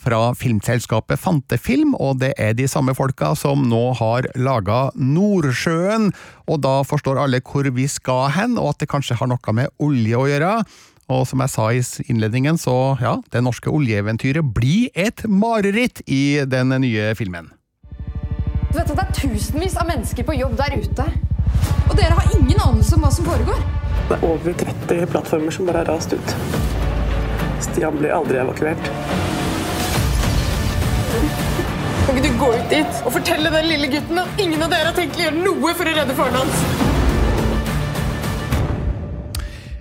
fra filmselskapet Fantefilm, og det er de samme folka som nå har laga Nordsjøen, og da forstår alle hvor vi skal hen, og at det kanskje har noe med olje å gjøre. Og som jeg sa i innledningen, så ja, det norske oljeeventyret blir et mareritt i den nye filmen. Du vet at det er tusenvis av mennesker på jobb der ute. Og dere har ingen anelse om hva som foregår. Det er over 30 plattformer som bare har rast ut. Stian blir aldri evakuert. Kan ikke du gå ut dit og fortelle den lille gutten at ingen av dere har tenkt å gjøre noe for å redde faren hans?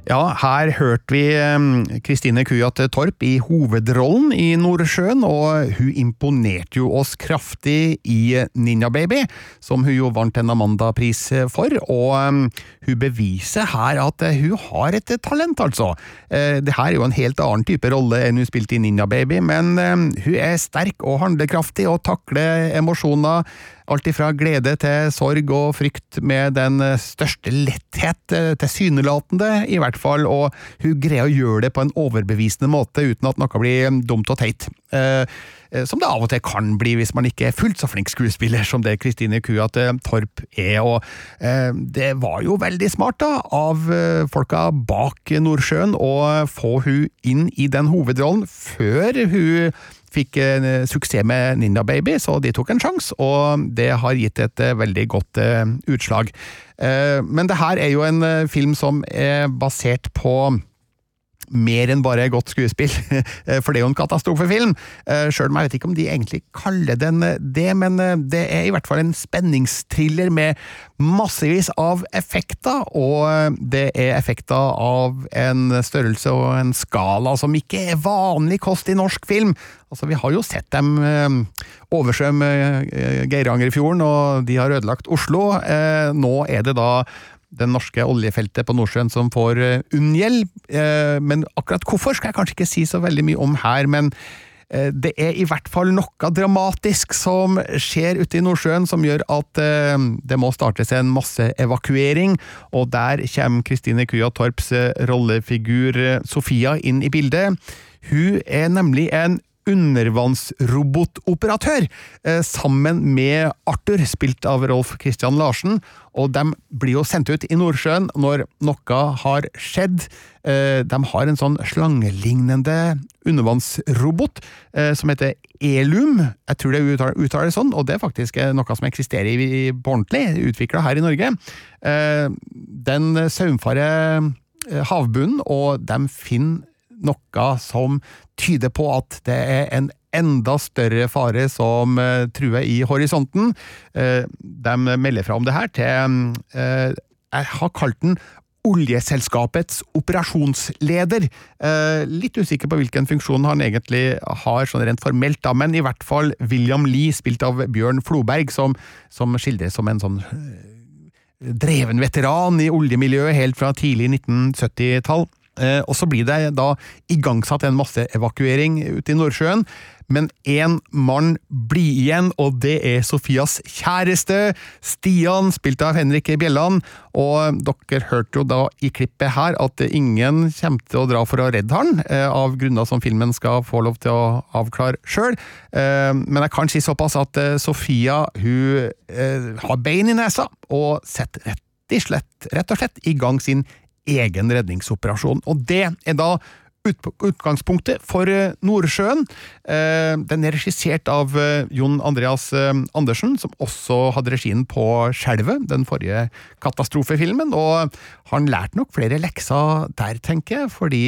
Ja, her hørte vi eh, Kristine Kujat Torp i hovedrollen i Nordsjøen, og hun imponerte jo oss kraftig i Ninja Baby, som hun jo vant en Amanda-pris for, og eh, hun beviser her at hun har et talent, altså. Eh, Det her er jo en helt annen type rolle enn hun spilte i Ninja Baby, men eh, hun er sterk og handlekraftig og takler emosjoner Alt ifra glede til sorg og frykt med den eh, største letthet, eh, tilsynelatende i hvert fall, og hun greier å gjøre det på en overbevisende måte uten at noe blir eh, dumt og teit. Som det av og til kan bli hvis man ikke er fullt så flink skuespiller som det Kristine Kuat til Torp er. og Det var jo veldig smart da, av folka bak Nordsjøen å få hun inn i den hovedrollen før hun fikk eh, suksess med Ninja Baby, så de tok en sjanse, og det har gitt et eh, veldig godt eh, utslag. Men det her er jo en film som er basert på mer enn bare godt skuespill, eh, for det er jo en katastrofefilm. Eh, Sjøl om jeg vet ikke om de egentlig kaller den eh, det, men det er i hvert fall en spenningsthriller med massevis av effekter, og det er effekter av en størrelse og en skala som ikke er vanlig kost i norsk film. Altså, Vi har jo sett dem oversvømme Geirangerfjorden, og de har ødelagt Oslo. Nå er det da det norske oljefeltet på Nordsjøen som får eh, unngjeld. Eh, men akkurat hvorfor skal jeg kanskje ikke si så veldig mye om her, men eh, det er i hvert fall noe dramatisk som skjer ute i Nordsjøen som gjør at det må startes en masse evakuering, og der kommer Kristine Kuja Torps rollefigur Sofia inn i bildet. Hun er nemlig en undervannsrobotoperatør, eh, sammen med Arthur, spilt av Rolf Christian Larsen, og de blir jo sendt ut i Nordsjøen når noe har skjedd. Eh, de har en sånn slangelignende undervannsrobot eh, som heter Elum, jeg tror det uttaler, det sånn, og det er faktisk noe som eksisterer på ordentlig, utvikla her i Norge. Den saumfarer havbunnen, og de finner noe som tyder på at det er en enda større fare som eh, truer i horisonten. Eh, de melder fra om det her til eh, Jeg har kalt den oljeselskapets operasjonsleder. Eh, litt usikker på hvilken funksjon han egentlig har, sånn rent formelt, da, men i hvert fall William Lee, spilt av Bjørn Floberg, som, som skildres som en sånn dreven veteran i oljemiljøet helt fra tidlig 1970-tall. Eh, og så blir det da igangsatt en masseevakuering ute i Nordsjøen. Men én mann blir igjen, og det er Sofias kjæreste, Stian, spilt av Henrik Bjelland. Og dere hørte jo da i klippet her at ingen kommer til å dra for å redde han, eh, av grunner som filmen skal få lov til å avklare sjøl. Eh, men jeg kan si såpass at Sofia hun har bein i nesa, og setter rett, slett, rett og slett i gang sin egen redningsoperasjon. Og det er da utgangspunktet for eh, Nordsjøen. Eh, den er regissert av eh, Jon Andreas Andersen, som også hadde regien på Skjelvet, den forrige katastrofefilmen. Og han lærte nok flere lekser der, tenker jeg, fordi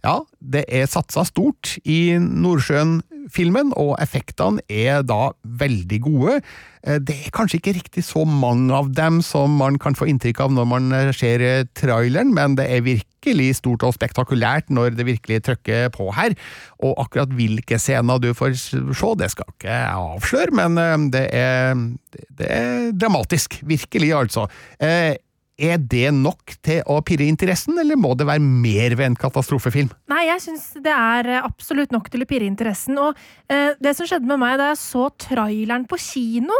ja, det er satsa stort i Nordsjøen-filmen, og effektene er da veldig gode. Det er kanskje ikke riktig så mange av dem som man kan få inntrykk av når man ser traileren, men det er virkelig stort og spektakulært når det virkelig trykker på her. Og akkurat hvilke scener du får se, det skal ikke jeg avsløre, men det er, det er dramatisk. Virkelig, altså. Er det nok til å pirre interessen, eller må det være mer ved en katastrofefilm? Nei, jeg syns det er eh, absolutt nok til å pirre interessen. Og eh, det som skjedde med meg da jeg så traileren på kino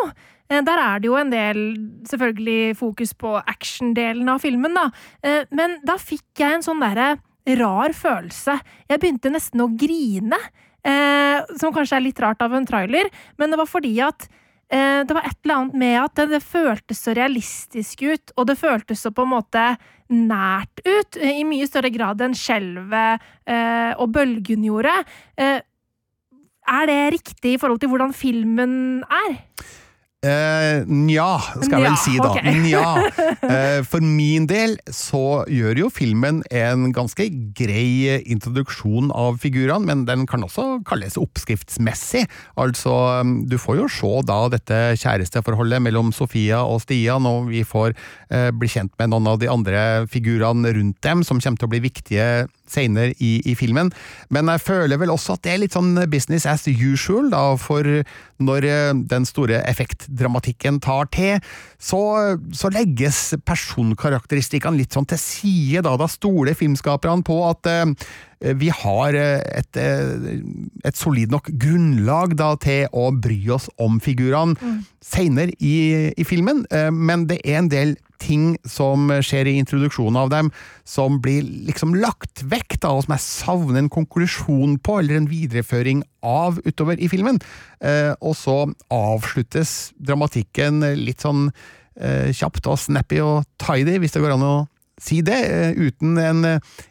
eh, der er det jo en del selvfølgelig fokus på actiondelen av filmen, da. Eh, men da fikk jeg en sånn derre rar følelse. Jeg begynte nesten å grine. Eh, som kanskje er litt rart av en trailer, men det var fordi at det var et eller annet med at det, det, føltes så realistisk ut, og det føltes så på en måte nært ut, i mye større grad enn skjelvet eh, og bølgen gjorde. Eh, er det riktig i forhold til hvordan filmen er? Eh, nja, skal jeg vel si da. Okay. Nja. Eh, for min del så gjør jo filmen en ganske grei introduksjon av figurene, men den kan også kalles oppskriftsmessig. Altså, du får jo se da dette kjæresteforholdet mellom Sofia og Stian, og vi får eh, bli kjent med noen av de andre figurene rundt dem, som kommer til å bli viktige senere i, i, filmen. Men jeg føler vel også at det er litt sånn business as usual, da, for når eh, den store effektdramatikken tar til, så, så legges personkarakteristikkene litt sånn til side, da. Da stoler filmskaperne på at uh, vi har et, et, solid nok grunnlag da, til å bry oss om figurene mm. seinere i, i, filmen, men det er en del ting som skjer i introduksjonen av dem, som blir liksom lagt vekk, da, og som jeg savner en konklusjon på, eller en videreføring av utover i filmen. Eh, og så avsluttes dramatikken litt sånn eh, kjapt og snappy og tidy, hvis det går an å si det, eh, uten en,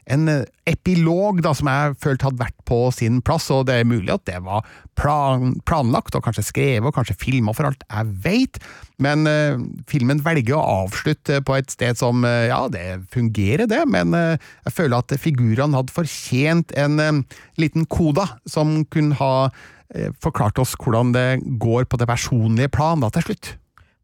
en epilog da, som jeg følte hadde vært på sin plass, og det er mulig at det var plan, planlagt og kanskje skrevet og kanskje filma for alt jeg veit, men uh, filmen velger å avslutte på et sted som uh, ja, det fungerer det, men uh, jeg føler at figurene hadde fortjent en liten koda som kunne ha forklart oss hvordan det går på det personlige plan da til slutt.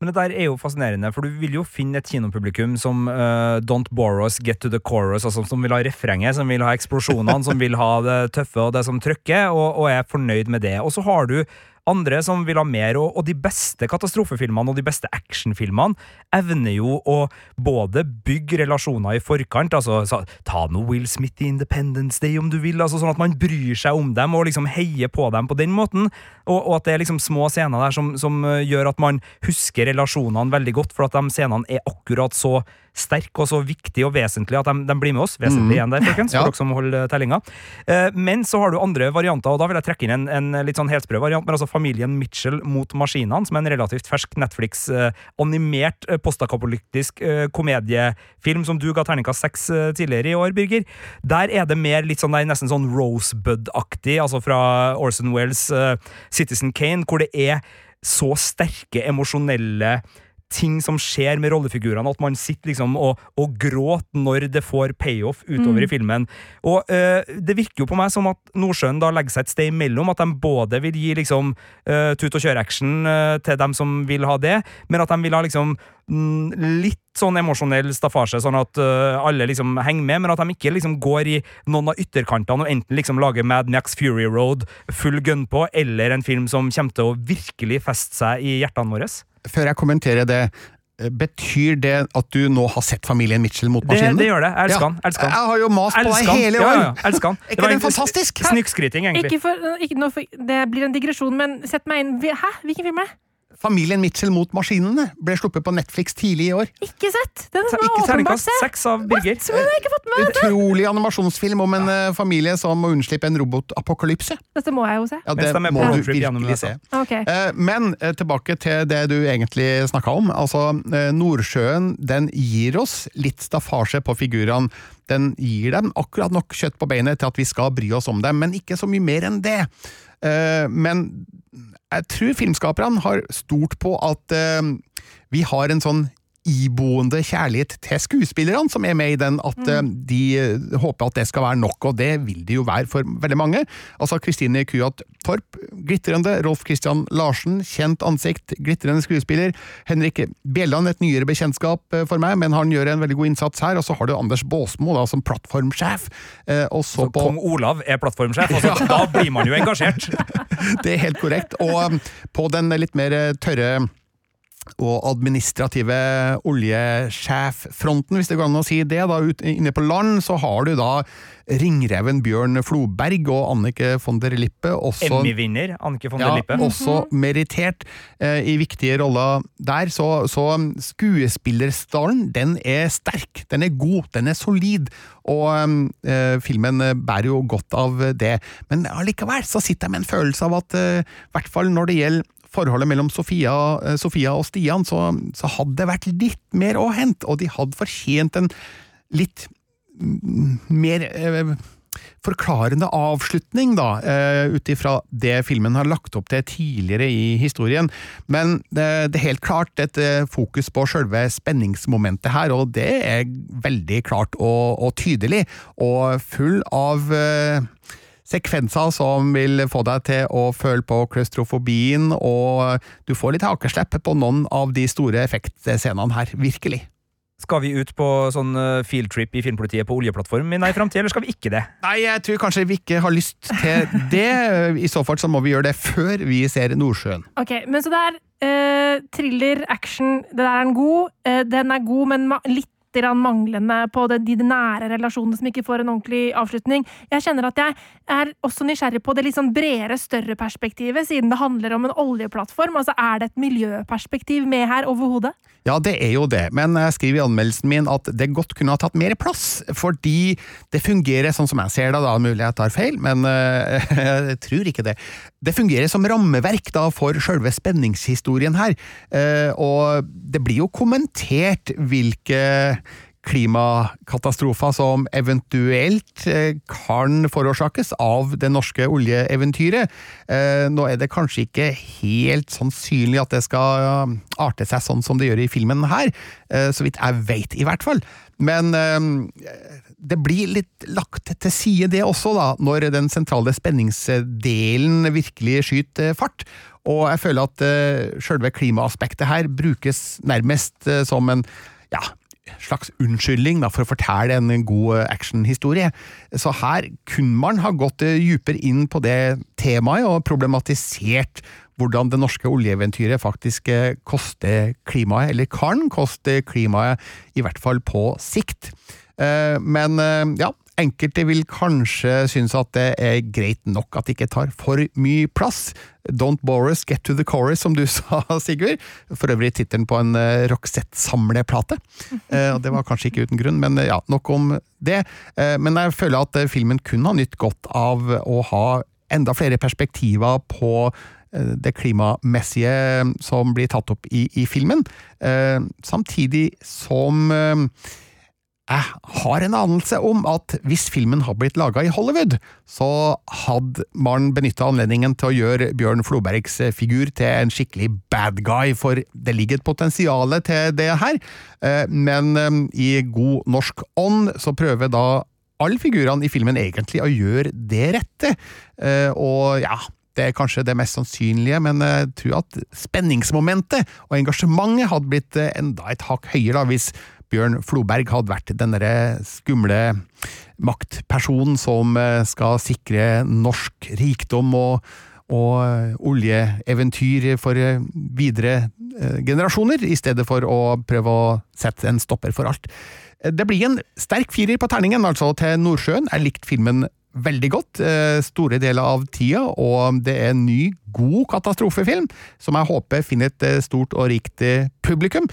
Men det der er jo fascinerende, for du vil jo finne et kinopublikum som uh, don't bore us, get to the chorus, altså som vil ha refrenget, som vil ha eksplosjonene, som vil ha det tøffe og det som trykker, og, og er fornøyd med det. Og så har du andre som vil ha mer, og, og de beste katastrofefilmene og de beste actionfilmene evner jo å både bygge relasjoner i forkant, altså så, ta noe Will Smith i Independence Day om du vil, altså sånn at man bryr seg om dem og liksom heier på dem på den måten, og, og at det er liksom små scener der som, som uh, gjør at man husker relasjonene veldig godt, for at de scenene er akkurat så sterk og så viktig og vesentlig at de, de blir med oss. Vesentlig mm. igjen der, folkens, for ja. dere som holder tellinga. Uh, men så har du andre varianter, og da vil jeg trekke inn en, en litt sånn helsprø variant. Men altså Familien Mitchell mot maskinene, som er en relativt fersk Netflix-animert uh, uh, komediefilm som du ga terningkast seks tidligere i år, Birger. Der er det mer litt sånn, er nesten sånn Rosebud-aktig, altså fra Orson Wells' Citizen Kane, hvor det er så sterke emosjonelle ting som skjer med rollefigurene, at man sitter liksom og, og gråter når det får payoff utover Mm. i filmen. Og eh, det virker jo på meg som at Nordsjøen da legger seg et sted imellom, at de både vil gi liksom eh, tut og kjøre-action eh, til dem som vil ha det, men at de vil ha liksom mm, litt sånn emosjonell staffasje, sånn at uh, alle liksom henger med, men at de ikke liksom går i noen av ytterkantene og enten liksom lager Mad Max Fury Road full gun på, eller en film som kommer til å virkelig feste seg i hjertene våre. Før jeg kommenterer det, eh, betyr det at du nå har sett familien Mitchell mot Det, maskinene? det gjør det. Jeg elsker Ja. han. Elsker han. Jeg har jo mast på deg hele Ja, år! ja, ja, elsker han. Er Det ikke var den fantastisk? Snikskryting, egentlig. Ikke for, ikke for, det blir en digresjon, men sett meg inn Hæ? Hvilken film er det? Familien Mitchell mot maskinene ble sluppet på Netflix tidlig i år. Ikke sett! Den Ta- Ikke åpenbart terningkast seks av Birger. Utrolig animasjonsfilm om en eh, familie som må unnslippe en robotapokalypse. Dette må jeg jo se. Ja, det de er må du virkelig se. Okay. Eh, Men eh, tilbake til det du egentlig snakka om. Altså, Nordsjøen den gir oss litt staffasje på figurene. Den gir dem akkurat nok kjøtt på beinet til at vi skal bry oss om dem, men ikke så mye mer enn det. Eh, Men jeg tror filmskaperne har stort på at eh, vi har en sånn iboende kjærlighet til skuespillerne som er med i den, at mm. de eh, håper at det skal være nok, og det vil det jo være for veldig mange. Altså Kristine Kuat Torp, glitrende. Rolf Christian Larsen, kjent ansikt, glitrende skuespiller. Henrik Bjelland, et nyere bekjentskap eh, for meg, men han gjør en veldig god innsats her. Og så har du Anders Baasmo da, som plattformsjef. eh, Og så Så på Kong Olav er plattformsjef, altså, da blir man jo engasjert. det er helt korrekt. Og på den litt mer eh, tørre og administrative oljesjeffronten, hvis det går an å si det, da, ut, inne på land, så har du da ringreven Bjørn Floberg og Annike von der Lippe, Emmy-vinner Annike von der ja, Lippe. også merittert eh, i viktige roller der. Så, så skuespillerstallen, den er sterk, den er god, den er solid, og eh, filmen eh, bærer jo godt av det. Men allikevel så sitter jeg med en følelse av at, eh, i hvert fall når det gjelder forholdet mellom Sofia, eh, Sofia og Stian, så, så hadde det vært litt mer å hente, og de hadde fortjent en litt mm, mer eh, forklarende avslutning, da, uh, ut ifra det filmen har lagt opp til tidligere i historien. Men det, det er helt klart et eh, fokus på selve spenningsmomentet her, og det er veldig klart og, og tydelig, og full av eh, sekvenser som vil få deg til å føle på klaustrofobien, og du får litt hakeslepp på noen av de store effektscenene her, virkelig. Skal vi ut på sånn eh, fieldtrip i Filmpolitiet på oljeplattform i nær framtid, eller skal vi ikke det? Nei, jeg tror kanskje vi ikke har lyst til det. I så fall så må vi gjøre det før vi ser Nordsjøen. Ok, men så det er eh, thriller, action. Det der er en god. Eh, den er god, men ma litt manglende på det, de nære relasjonene som ikke får en ordentlig avslutning. Jeg kjenner at jeg er også nysgjerrig på det litt sånn bredere, større perspektivet, siden det handler om en oljeplattform. Altså, Er det et miljøperspektiv med her overhodet? Ja, det er jo det, men jeg skriver i anmeldelsen min at det godt kunne ha tatt mer plass, fordi det fungerer sånn som jeg ser det, da, mulig jeg tar feil, men øh, jeg tror ikke det. Det fungerer som rammeverk da for selve spenningshistorien her, eh, og det blir jo kommentert hvilke klimakatastrofer som eventuelt eh, kan forårsakes av det norske oljeeventyret. Eh, Nå er det kanskje ikke helt sannsynlig at det skal arte seg sånn som det gjør i filmen her, så vidt jeg vet i hvert fall. Men det blir litt lagt til side det også, da, når den sentrale spenningsdelen virkelig skyter fart. Og jeg føler at uh, selve klimaaspektet her brukes nærmest uh, som en ja, slags unnskyldning da, for å fortelle en god eh, actionhistorie. Så her kunne man ha gått eh, dypere inn på det temaet og problematisert hvordan det norske oljeeventyret faktisk eh, koster klimaet, eller kan koste klimaet, i hvert fall på sikt. Eh, Men eh, ja, enkelte vil kanskje synes at det er greit nok at det ikke tar for mye plass. Don't bore us, get to the chorus, som du sa, Sigurd. For øvrig tittelen på en uh, Roxette-samleplate. Eh, det var kanskje ikke uten grunn, men eh, ja, nok om det. Eh, men jeg føler at eh, filmen kunne ha nytt godt av å ha enda flere perspektiver på eh, det klimamessige som blir tatt opp i, i filmen, eh, samtidig som eh, jeg har en anelse om at hvis filmen hadde blitt laga i Hollywood, så hadde man benytta anledningen til å gjøre Bjørn Flobergs figur til en skikkelig bad guy, for det ligger et potensial til det her. Eh, men eh, i god norsk ånd så prøver da alle figurene i filmen egentlig å gjøre det rette. Eh, og ja, det er kanskje det mest sannsynlige, men jeg tror at spenningsmomentet og engasjementet hadde blitt enda et hakk høyere da, hvis Bjørn Floberg hadde vært den skumle maktpersonen som eh, skal sikre norsk rikdom og, og eh, oljeeventyr for eh, videre generasjoner, i stedet for å prøve å sette en stopper for alt. Det blir en sterk firer på terningen, altså, til Nordsjøen. Jeg likte filmen veldig godt eh, store deler av tida, og det er en ny, god katastrofefilm som jeg håper finner et eh, stort og rikt eh, publikum.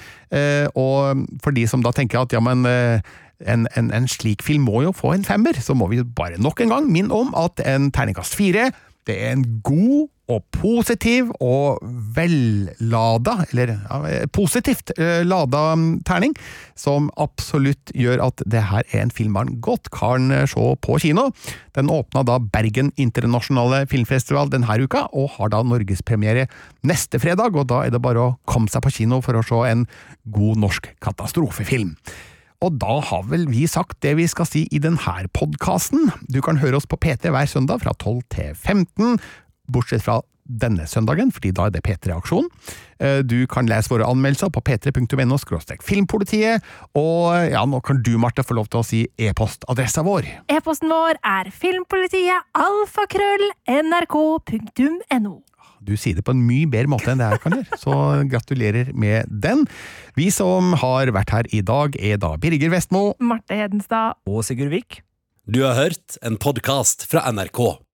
Og for de som da tenker at ja, men en, en, en, slik film må jo få en femmer, så må vi bare nok en gang minne om at en terningkast fire det er en god og positiv og vellada, eller ja, positivt uh, lada terning, som absolutt gjør at det her er en film man godt kan eh, se på kino. Den åpna da Bergen internasjonale filmfestival denne uka, og har da norgespremiere neste fredag, og da er det bare å komme seg på kino for å se en god norsk katastrofefilm. Og da har vel vi sagt det vi skal si i denne podkasten. Du kan høre oss på PT hver søndag fra 12 til 15, bortsett fra denne søndagen, fordi da er det P3-aksjon. Eh, du kan lese våre anmeldelser på p3.no filmpolitiet, og ja, nå kan du, Marte, få lov til å si e-postadressa vår. E-posten vår er filmpolitiet alfakrøll nrk.no. Du sier det på en mye bedre måte enn det jeg kan gjøre, så gratulerer med den. Vi som har vært her i dag, er da Birger Vestmo. Marte Hedenstad. Og Sigurd Vik. Du har hørt en podkast fra NRK.